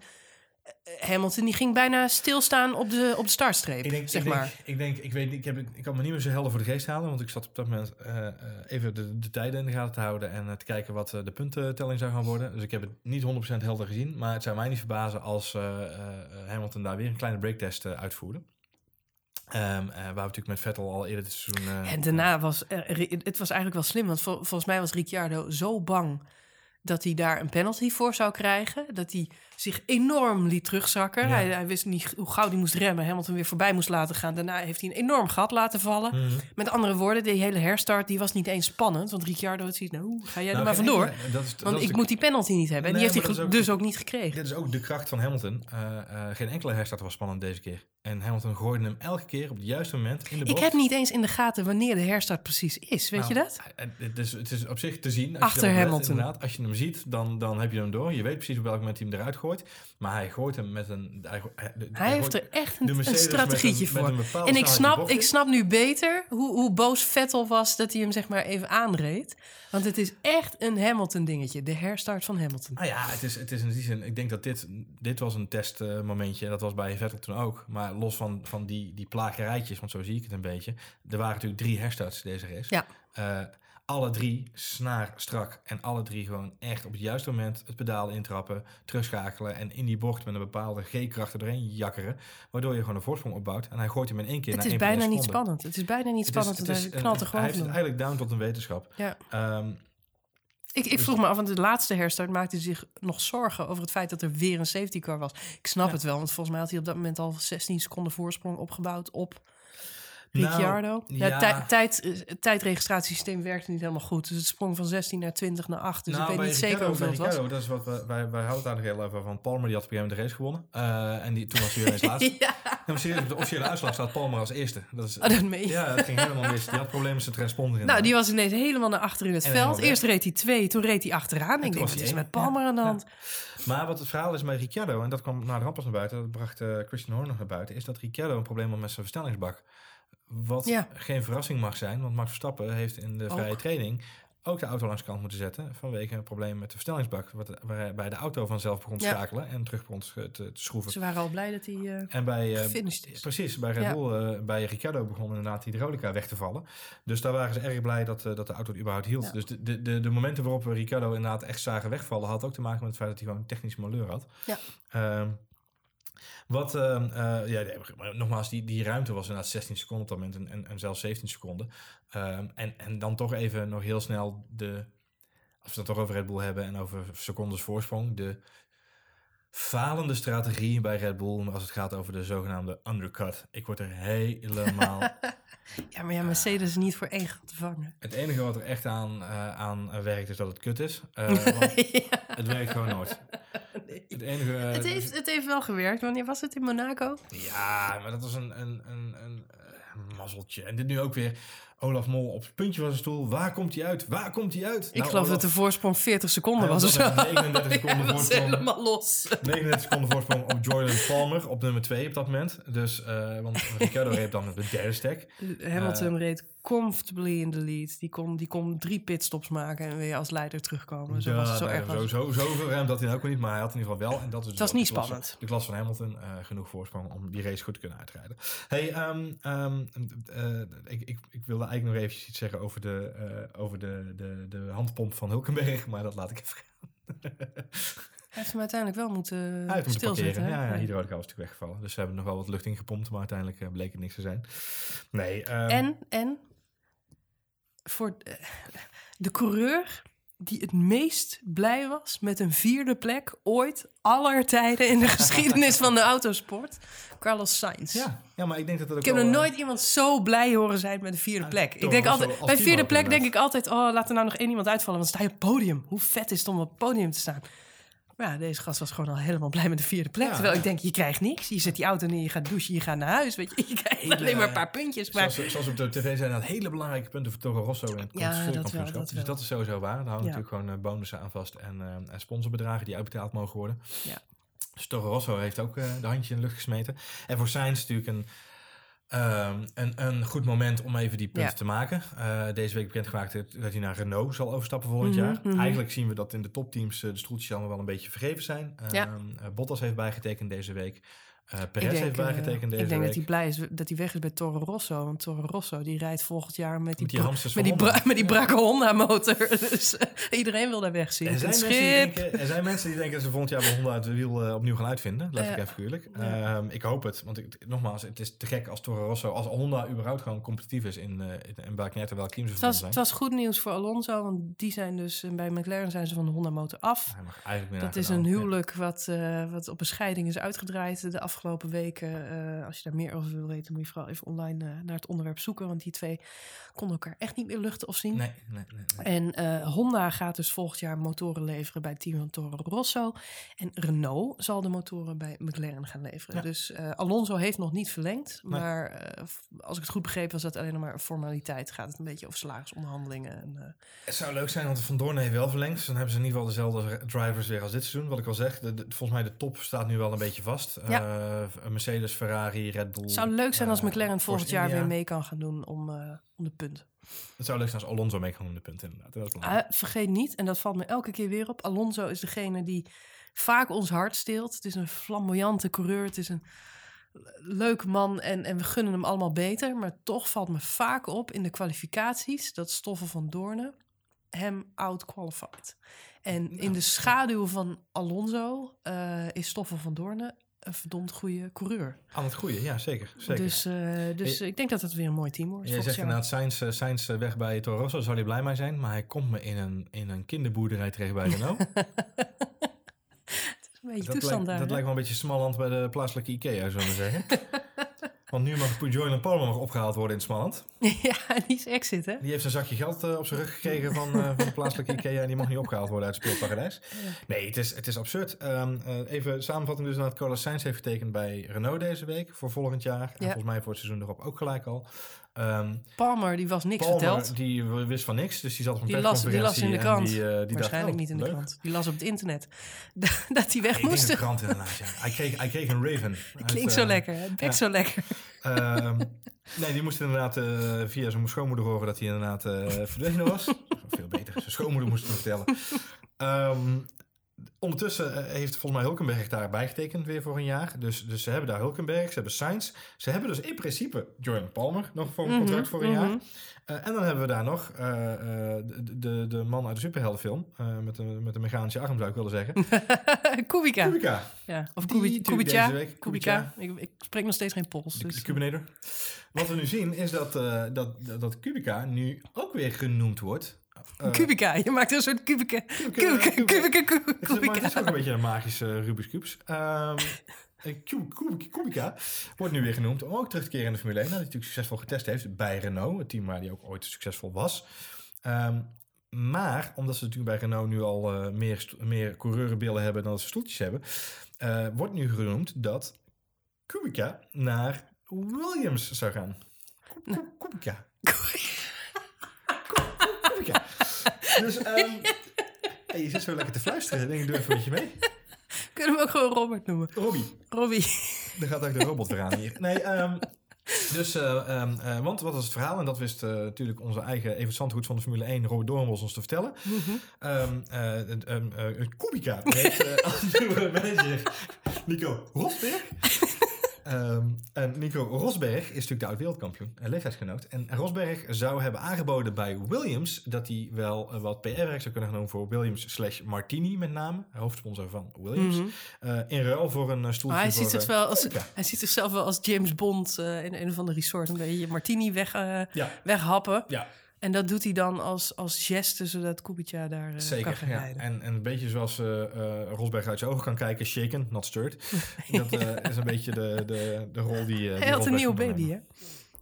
Hamilton die ging bijna stilstaan op de, op de startstreep, Ik denk, zeg ik denk, maar. ik denk, ik weet ik, heb, ik kan me niet meer zo helder voor de geest halen, want ik zat op dat moment eh, eh, even de, de tijden in de gaten te houden en eh, te kijken wat eh, de puntentelling zou gaan worden. Dus ik heb het niet 100% helder gezien, maar het zou mij niet verbazen als eh, eh, Hamilton daar weer een kleine breaktest eh, uitvoerde. Ehm, eh, waar we natuurlijk met Vettel al eerder dit seizoen... eh, En daarna was eh, het was eigenlijk wel slim. Want vol- volgens mij was Ricciardo zo bang dat hij daar een penalty voor zou krijgen. Dat hij zich enorm liet terugzakken. Ja. Hij, hij wist niet hoe gauw hij moest remmen. Hamilton weer voorbij moest laten gaan. Daarna heeft hij een enorm gat laten vallen. Mhm. Met andere woorden, die hele herstart die was niet eens spannend. Want Ricciardo het ziet, nou, ga jij er Nou, maar vandoor. dat is- dat Want ik de- moet die penalty niet hebben. En die heeft hij dat ook- dus ook niet gekregen. Dit is ook de kracht van Hamilton. Eh, eh, geen enkele herstart was spannend deze keer. En Hamilton gooide hem elke keer op het juiste moment in de Ik bocht. heb niet eens in de gaten wanneer de herstart precies is. Weet je Nou, dat? eh, Het is, het is op zich te zien. Als Achter je let, Hamilton. inderdaad. Als je hem ziet, dan, dan heb je hem door. Je weet precies op welk moment hij hem eruit gooit. Maar hij gooit hem met een... Hij, heeft er echt een, een strategietje met een, voor. Met En ik snap, ik snap nu beter hoe, hoe boos Vettel was dat hij hem zeg maar even aanreed. Want het is echt een Hamilton dingetje. De herstart van Hamilton. Ah ja, het is, het is in die zin... Ik denk dat dit, dit was een testmomentje. dat was bij Vettel toen ook. Maar los van, van die, die plagerijtjes, want zo zie ik het een beetje. Er waren natuurlijk drie herstarts deze race. Ja. Eh, alle drie snaar strak. En alle drie gewoon echt op het juiste moment het pedaal intrappen, terugschakelen en in die bocht met een bepaalde G-kracht er doorheen jakkeren. Waardoor je gewoon een voorsprong opbouwt. En hij gooit hem in één keer Het naar is één bijna niet spannend. Het is bijna niet Het is- spannend. het is hij een- knalt er Hij gewoon heeft het eigenlijk down tot een wetenschap. Ja. Ehm, Ik, ik vroeg me af, want de laatste herstart maakte hij zich nog zorgen over het feit dat er weer een safety car was. Ik snap Ja. het wel, want volgens mij had hij op dat moment al 16 seconden voorsprong opgebouwd op Nou, Ricciardo. ja, ja. tij- tijd, eh, het tijdregistratiesysteem werkte niet helemaal goed. Dus het sprong van 16 naar 20 naar 8. Dus nou, ik weet niet zeker hoeveel het was. Dat is wat we, wij, wij houden het daar nog heel even van. Palmer die had op een gegeven moment de race gewonnen. Eh, en die, toen was hij weer eens laatste. ja, Ja, maar serieus, op de officiële uitslag staat Palmer als eerste. Dat is, oh, dat meen je. ja, dat ging helemaal mis. Die had problemen met zijn transponder. Nou, die was ineens helemaal naar achter in het En veld. Eerst reed hij twee, toen reed hij achteraan. toen Ik denk, wat is met Palmer aan de hand? Maar wat het verhaal is met Ricciardo, en dat kwam na de ramp pas naar buiten, dat bracht eh, Christian Horner naar buiten, is dat Ricciardo een probleem had met zijn versnellingsbak. Wat Ja. geen verrassing mag zijn, want Max Verstappen heeft in de vrije Ook. training ook de auto langs kant moeten zetten vanwege een probleem met de versnellingsbak, wat, waarbij de auto vanzelf begon te Ja. schakelen en terug begon te, te, schroeven. Ze waren al blij dat hij eh En bij, eh, gefinished is. Precies, bij Red Ja. Bull, eh, bij Ricciardo begon inderdaad die hydraulica weg te vallen. Dus daar waren ze erg blij dat, dat de auto het überhaupt hield. Ja. Dus de, de, de, de momenten waarop we Ricciardo inderdaad echt zagen wegvallen, had ook te maken met het feit dat hij gewoon een technische malheur had. Ja. Ehm, wat, ehm, eh, ja, nogmaals, die, die ruimte was inderdaad 16 seconden op dat moment en, en, en zelfs 17 seconden. Ehm, en, en dan toch even nog heel snel de, als we het toch over Red Bull hebben en over secondes voorsprong, de falende strategie bij Red Bull als het gaat over de zogenaamde undercut. Ik word er helemaal... Ja, maar ja, Mercedes is niet voor één gat te vangen. het enige wat er echt aan, eh, aan werkt is dat het kut is. Eh, want Ja, het werkt gewoon nooit. nee. Het enige... eh, Het heeft, het heeft wel gewerkt. Wanneer was het in Monaco? Ja, maar dat was een, een, een, een, mazzeltje. En dit nu ook weer. Olaf Mol op het puntje van zijn stoel. Waar komt hij uit? Waar komt hij uit? Ik geloof dat de voorsprong 40 seconden was of zo. op 39 seconden was voorsprong. helemaal los. 39 seconden voorsprong op Jordan Palmer op nummer 2 op dat moment. Dus, eh, want Ricciardo reed dan met de derde stack. Hamilton reed comfortably in de lead. Die kon, die kon drie pitstops maken en weer als leider terugkomen. Zo was het zo erg. zo, was. zo, zoveel ruimte had hij ook niet, maar hij had in ieder geval wel. En dat is Het was dus niet de klas- spannend. De klas van Hamilton, eh, genoeg voorsprong om die race goed te kunnen uitrijden. Hey, ehm, ehm, eh, ik, ik, ik wilde eigenlijk nog eventjes iets zeggen over de, eh, over de, de, de handpomp van Hulkenberg, maar dat laat ik even gaan. Hij heeft hem uiteindelijk wel moeten heeft moeten stilzetten. Ja, ja, hydraulica was natuurlijk weggevallen. Dus ze hebben nog wel wat lucht ingepompt, maar uiteindelijk bleek het niks te zijn. Nee. ehm, En, en voor eh, de coureur die het meest blij was met een vierde plek ooit aller tijden in de geschiedenis van de autosport, Carlos Sainz. Ja, ja, maar ik denk dat dat ook Ik heb nog eh, nooit iemand zo blij horen zijn met een vierde plek. Ik denk altijd, bij vierde plek denk ik altijd, oh, laat er nou nog één iemand uitvallen, want dan sta je op het podium. Hoe vet is het om op het podium te staan? Ja, deze gast was gewoon al helemaal blij met de vierde plek. Ja. Terwijl ik denk, je krijgt niks. Je zet die auto neer, je gaat douchen, je gaat naar huis. Weet je, je krijgt alleen maar een paar puntjes. Maar Zoals, zoals op de tv zijn dat hele belangrijke punten voor Toro Rosso in het Ja, dat wel, dat Dus dat is sowieso waar. Daar hangen Ja. natuurlijk gewoon eh, bonussen aan vast en, eh, en sponsorbedragen die uitbetaald mogen worden. Ja. Dus Toro Rosso heeft ook eh, de handje in de lucht gesmeten. En voor Sainz natuurlijk een, ehm, een, een goed moment om even die punten Ja. te maken. Eh, deze week bekendgemaakt dat hij naar Renault zal overstappen volgend Mhm, jaar. mhm. Eigenlijk zien we dat in de topteams eh, de stoeltjes allemaal wel een beetje vergeven zijn. Ja. Ehm, eh, Bottas heeft bijgetekend deze week. Eh Perez heeft eh, bijgetekend deze ik denk week. dat hij blij is dat hij weg is bij Toro Rosso. Want Toro Rosso die rijdt volgend jaar met die, Met die bra- hamsters met van die, Honda. bra- met die brakke Honda motor. dus eh, iedereen wil daar weg zien. Er zijn, mensen die denken, er zijn mensen die denken dat ze volgend jaar bij Honda het wiel eh, opnieuw gaan uitvinden. Laat ik even eerlijk. Ja. Ehm, ik hoop het. Want ik, nogmaals, het is te gek als Toro Rosso, als Honda überhaupt gewoon competitief is in, eh in, in welk net en welk team ze was, zijn. het was goed nieuws voor Alonso, want die zijn dus eh, bij McLaren zijn ze van de Honda motor af. Hij mag eigenlijk meer Dat is een Ja. huwelijk wat, eh, wat op een scheiding is uitgedraaid de afgelopen weken. Eh, als je daar meer over wil weten, moet je vooral even online eh, naar het onderwerp zoeken. Want die twee konden elkaar echt niet meer luchten of zien. Nee, nee, nee. nee. En eh, Honda gaat dus volgend jaar motoren leveren bij het team van Toro Rosso. En Renault zal de motoren bij McLaren gaan leveren. Ja. Dus Alonso heeft nog niet verlengd. Nee. Maar als ik het goed begreep, was dat alleen nog maar een formaliteit. Gaat het een beetje over salarisonderhandelingen. En, Het zou leuk zijn, want Van Doorn heeft wel verlengd. Dus dan hebben ze in ieder geval dezelfde drivers weer als dit seizoen. Wat ik al zeg, de, de- volgens mij de top staat nu wel een beetje vast. Ja. Eh, Mercedes, Ferrari, Red Bull. het zou leuk zijn als eh, McLaren volgend jaar weer mee kan gaan doen om, eh, om de punten. Het zou leuk zijn als Alonso mee kan doen, de punten inderdaad. Dat is. Ah, vergeet niet, en dat valt me elke keer weer op. Alonso is degene die vaak ons hart steelt. Het is een flamboyante coureur. Het is een leuke man en, en we gunnen hem allemaal beter. Maar toch valt me vaak op in de kwalificaties dat Stoffel van Doornen hem outqualified. En in de schaduw van Alonso is Stoffel van Doornen een verdomd goede coureur. Aan het goede, ja, zeker. zeker. Dus, eh, dus ik denk dat het weer een mooi team wordt. Volgend zegt jaar. inderdaad, Sainz, eh, Sainz eh, weg bij Toro Rosso, zou hij blij mee zijn. Maar hij komt me in een, in een kinderboerderij terecht bij Renault. Een beetje dat toestand lijkt, daar. dat hè? lijkt wel een beetje Smalland bij de plaatselijke Ikea, zullen we zeggen. Want nu mag en Palmer nog opgehaald worden in Smalland. ja, die is exit, hè? Die heeft een zakje geld eh, op zijn rug gekregen van, eh, van de plaatselijke Ikea. En die mag niet opgehaald worden uit het speelparadijs. Nee, het is, het is absurd. Ehm, eh, even samenvatting dus dat Carlos Sainz heeft getekend bij Renault deze week voor volgend jaar. En Ja. volgens mij voor het seizoen erop ook gelijk al. Ehm Palmer, die was niks Palmer, verteld. die wist van niks, dus die zat op een Die las, die las in de krant. Die, eh, die Waarschijnlijk dacht, niet in de oh, krant. Die las op het internet. dat hij weg Ik moest. de krant inderdaad, ja. Hij kreeg, hij kreeg een Raven. uit, Klinkt eh, zo lekker. Het bekt ja. zo lekker. Ehm, nee, die moest inderdaad eh, via zijn schoonmoeder horen dat hij inderdaad eh, verdwenen was. Veel beter, zijn schoonmoeder moest het vertellen. Ehm, ondertussen eh, heeft volgens mij Hulkenberg daar bijgetekend weer voor een jaar. Dus, dus ze hebben daar Hulkenberg, ze hebben Sainz. Ze hebben dus in principe Jordan Palmer nog voor een contract voor een mhm. jaar. Eh, en dan hebben we daar nog eh, de, de, de man uit de superheldenfilm. met, de, met de mechanische arm zou ik willen zeggen. Kubica. Kubica, Ja. Of Kubi- Kubica. deze week- Kubica. Ik, ik spreek nog steeds geen Pools. de, Dus. de Cubinator. Wat we nu zien is dat, dat, dat Kubica nu ook weer genoemd wordt. Eh, Kubica. Je maakt een soort Kubica. Kubica, Kubica. Kubica. Het is, Kubica. ook een beetje een magische Rubik's Cubes. Ehm, eh, Ku- Ku- Kubica wordt nu weer genoemd om ook terug te keren in de Formule 1. Nadat hij natuurlijk succesvol getest heeft bij Renault. Het team waar hij ook ooit succesvol was. Ehm, maar, omdat ze natuurlijk bij Renault nu al eh, meer, meer coureurenbillen hebben dan dat ze stoeltjes hebben... eh, wordt nu genoemd dat Kubica naar Williams zou gaan. Ku- Dus, ehm, hey, je zit zo lekker te fluisteren. Ik denk, ik doe even met je mee. Kunnen we ook gewoon Robert noemen. Robbie. Robbie. Er gaat ook de robot weer aan hier. Nee, ehm, dus, eh, want wat was het verhaal? En dat wist eh, natuurlijk onze eigen Evert Zandgoed van de Formule 1, Robert Doornbos, ons te vertellen. Ehm, eh, Kubica heeft als nieuwe manager Nico Rosberg. Ehm, en Nico Rosberg is natuurlijk de oud-wereldkampioen en leeftijdsgenoot. En Rosberg zou hebben aangeboden bij Williams dat hij wel eh, wat PR-werk zou kunnen gaan doen voor Williams slash Martini met name, hoofdsponsor van Williams. Mhm. Eh, in ruil voor een eh, stoeltje hij, voor, ziet eh, wel als, hij ziet zichzelf wel als James Bond in een van de resorts. Een beetje martini weg, Ja, weghappen. ja En dat doet hij dan als, als geste, zodat Kubica daar eh, kan zeker. gaan Ja. rijden. En, en een beetje zoals eh, eh, Rosberg uit zijn ogen kan kijken, shaken, not stirred. Dat is een beetje de, de, de rol die. eh, die hij had een nieuwe baby, hè?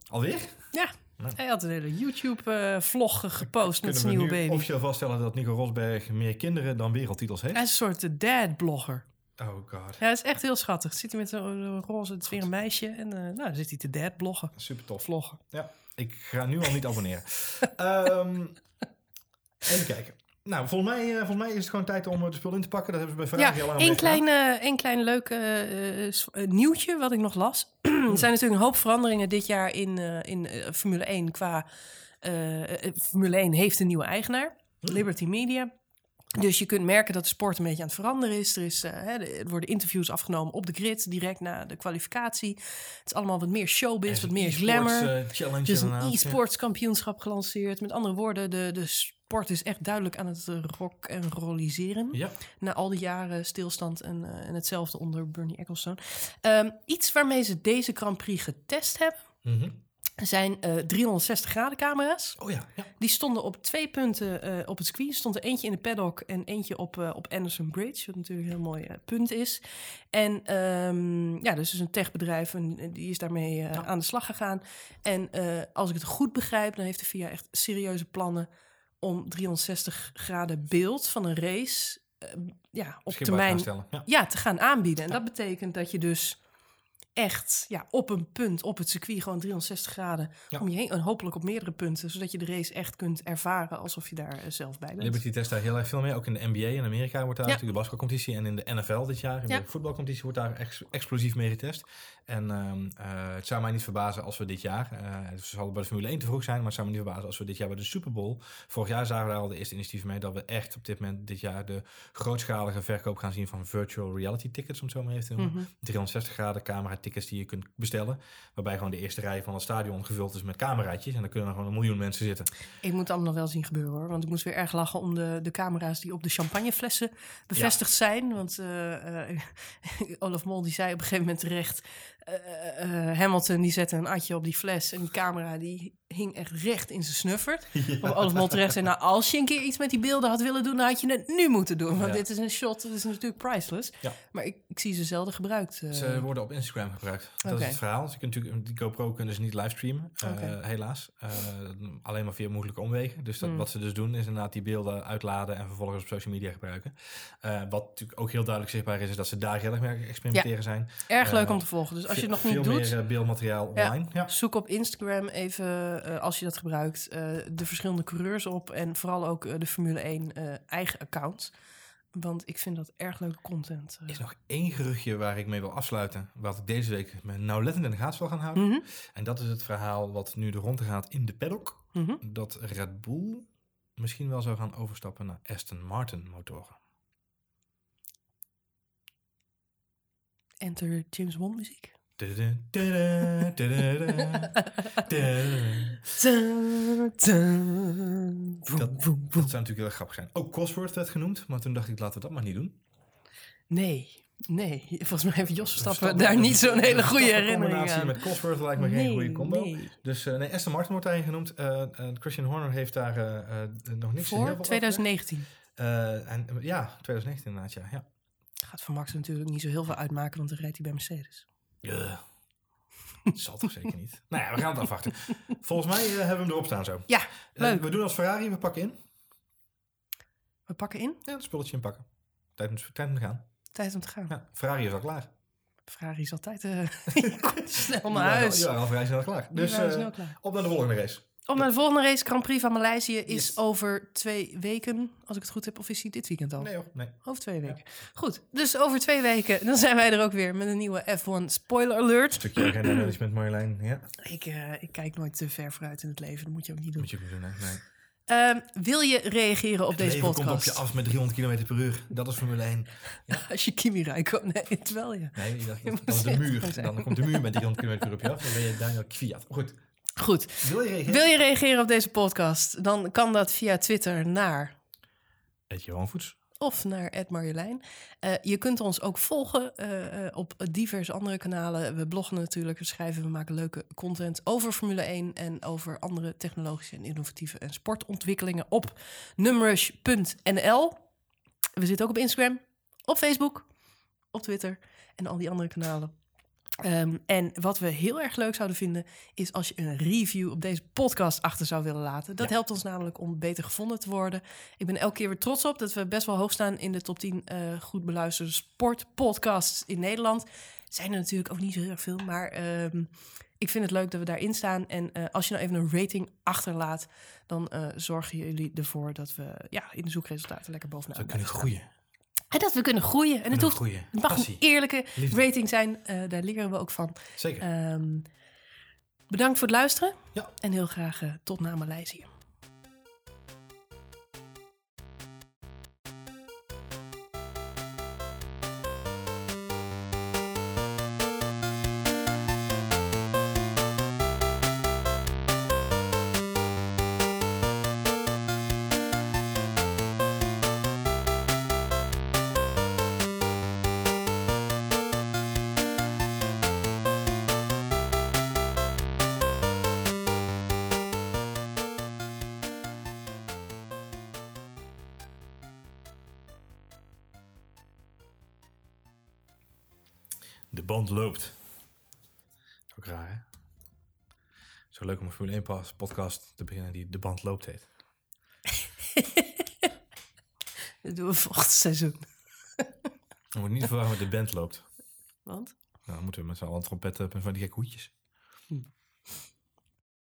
Alweer? Ja. Nou. Hij had een hele YouTube-vlog gepost met Kunnen zijn we nieuwe baby. officieel vaststellen dat Nico Rosberg meer kinderen dan wereldtitels heeft? Hij is een soort dad-blogger. Oh god, Ja, hij is echt heel schattig. Zit hij met zo'n roze, het is weer een meisje. En nou, dan zit hij te dad-bloggen. super tof. Vloggen. Ja, ik ga nu al niet abonneren. Ehm, even kijken. Nou, volgens mij, eh, volgens mij is het gewoon tijd om de spul in te pakken. Dat hebben ze bij Ja, Ferrari al aan één het gedaan. klein, één klein leuk nieuwtje wat ik nog las. er zijn natuurlijk een hoop veranderingen dit jaar in, eh, in eh, Formule 1 qua... Formule 1 heeft een nieuwe eigenaar, Hmm. Liberty Media. Dus je kunt merken dat de sport een beetje aan het veranderen is. Er, is, eh, hè, er worden interviews afgenomen op de grid, direct na de kwalificatie. Het is allemaal wat meer showbiz, wat meer glamour. Uh, Er is een inderdaad, ja. e-sports kampioenschap gelanceerd. Met andere woorden, de, de sport is echt duidelijk aan het eh, rock en rolliseren. Ja, Na al die jaren stilstand en, eh, en hetzelfde onder Bernie Ecclestone. Ehm, iets waarmee ze deze Grand Prix getest hebben, mhm. Zijn eh 360 graden camera's. Oh ja, ja. Die stonden op twee punten eh, op het circuit. Er stond er eentje in de paddock en eentje op, eh, op Anderson Bridge. Wat natuurlijk een heel mooi eh, punt is. En ehm, ja, dus is een techbedrijf en die is daarmee eh, Ja. aan de slag gegaan. En eh, als ik het goed begrijp, dan heeft de FIA echt serieuze plannen om 360 graden beeld van een race eh, ja, op termijn. Ja. ja, te gaan aanbieden. En dat betekent dat je dus echt ja, op een punt op het circuit gewoon 360 graden Ja. om je heen en hopelijk op meerdere punten, zodat je de race echt kunt ervaren alsof je daar eh, zelf bij bent. Liberty test daar heel erg veel mee. Ook in de NBA in Amerika wordt daar Ja. natuurlijk de basketbalcompetitie. En in de NFL dit jaar, in Ja. de voetbalcompetitie, wordt daar ex- explosief mee getest. En ehm, eh, het zou mij niet verbazen als we dit jaar, eh het zal bij de Formule 1 te vroeg zijn, maar het zou me niet verbazen als we dit jaar bij de Super Bowl, vorig jaar zagen we daar al de eerste initiatieven mee, dat we echt op dit moment dit jaar de grootschalige verkoop gaan zien van virtual reality tickets, om het zo maar even te noemen. Mhm. 360 graden camera tickets die je kunt bestellen, waarbij gewoon de eerste rij van het stadion gevuld is met cameraatjes. En dan kunnen er gewoon een miljoen mensen zitten. Ik moet het allemaal nog wel zien gebeuren hoor. Want ik moest weer erg lachen om de, de camera's die op de champagneflessen bevestigd zijn. Want eh, eh, Olaf Mol die zei op een gegeven moment terecht... eh, Hamilton die zette een atje op die fles en die camera die hing echt recht in zijn snuffert. Of Olaf zei, nou als je een keer iets met die beelden had willen doen, dan had je het nu moeten doen. Want Ja. dit is een shot, dat is natuurlijk priceless. Ja. Maar ik, ik zie ze zelden gebruikt. eh. Ze worden op Instagram gebruikt. Dat is het verhaal. Je kunt natuurlijk, die GoPro kunnen ze niet livestreamen, eh, Oké. helaas. Eh, alleen maar via moeilijke omwegen. Dus dat, Hmm. wat ze dus doen is inderdaad die beelden uitladen en vervolgens op social media gebruiken. Wat natuurlijk ook heel duidelijk zichtbaar is, is dat ze daar heel erg mee experimenteren zijn. Erg leuk om te volgen. Dus als je het nog Veel niet doet... meer eh, beeldmateriaal Ja. online. Ja. Zoek op Instagram even, eh, als je dat gebruikt, eh, de verschillende coureurs op. En vooral ook eh, de Formule 1 eh, eigen account. Want ik vind dat erg leuke content. eh. Er is nog één geruchtje waar ik mee wil afsluiten. Wat ik deze week nauwlettend in de gaten zal gaan houden. Mhm, En dat is het verhaal wat nu de ronde gaat in de paddock. mhm. Dat Red Bull misschien wel zou gaan overstappen naar Aston Martin motoren. Enter James Bond muziek. Dat, zou natuurlijk heel grappig zijn. Ook Cosworth werd genoemd, maar toen dacht ik, laten we dat maar niet doen. Nee, nee. Volgens mij heeft Jos Verstappen daar niet zo'n hele goede herinnering combinatie aan. met Cosworth lijkt me geen goede combo. Dus eh, nee, Aston Martin wordt daarin genoemd. Eh, eh, Christian Horner heeft daar nog niks Voor over 2019. gezegd. Eh, en, eh, ja, 2019 inderdaad, ja. Gaat voor Max natuurlijk niet zo heel veel uitmaken, want dan rijdt hij bij Mercedes. Ja. Dat zal toch zeker niet. Nou ja, we gaan het afwachten. Volgens mij eh, hebben we hem erop staan zo. Ja, Eh, we doen als Ferrari, we pakken in. We pakken in. Ja, het spulletje inpakken. Tijd om, tijd om te gaan. Tijd om te gaan. Ja, Ferrari is al klaar. Ferrari is altijd eh, snel naar al- huis. Die waren al vrij snel klaar. Dus eh, klaar. op naar de volgende race. Op naar de volgende race, Grand Prix van Maleisië, is Yes. over twee weken. Als ik het goed heb, of is hij dit weekend al? Nee hoor, nee. Over twee weken. Goed, dus over twee weken, dan zijn wij er ook weer met een nieuwe F1 spoiler alert. Stukje agenda management Marjolein. Ja, Ik, eh, ik kijk nooit te ver vooruit in het leven, dat moet je ook niet doen. moet je ook niet doen. Nee. nee. Ehm, wil je reageren op Het deze leven komt op podcast? je af met 300 km per uur. Dat is Formule 1. Als je Kimi Räikkönen, nee, terwijl je. Nee, dat, dat is de muur. Dan komt de muur met 300 km per uur op je af. Dan ben je Daniel Kviat. Goed. Goed, Wil je reageren? wil je reageren op deze podcast? Dan kan dat via Twitter naar Eet Johan Voets. of naar Marjolein. Eh, je kunt ons ook volgen eh, eh, op diverse andere kanalen. We bloggen natuurlijk, we schrijven, we maken leuke content over Formule 1 en over andere technologische en innovatieve en sportontwikkelingen op numrush.nl. We zitten ook op Instagram, op Facebook, op Twitter en al die andere kanalen. Ehm, en wat we heel erg leuk zouden vinden, is als je een review op deze podcast achter zou willen laten. Dat Ja. helpt ons namelijk om beter gevonden te worden. Ik ben elke keer weer trots op dat we best wel hoog staan in de top 10 eh, goed beluisterde sportpodcasts in Nederland. Zijn er natuurlijk ook niet zo heel erg veel, maar ehm, ik vind het leuk dat we daarin staan. En eh, als je nou even een rating achterlaat, dan eh, zorgen jullie ervoor dat we ja, in de zoekresultaten lekker bovenaan kunnen groeien. En dat we kunnen groeien. En het, hoeft, groeien. het mag Passie. een eerlijke Liefde. rating zijn. eh, daar leren we ook van. Zeker. Ehm, bedankt voor het luisteren. Ja. En heel graag eh, tot na Maleisië. Formule 1 pas- podcast te beginnen die De band loopt heet. Dat doen we volgend seizoen. Dan wordt niet verwarren met De band loopt. Want? Nou, dan moeten we met z'n allen trompetten en van die gekke hoedjes. Hm.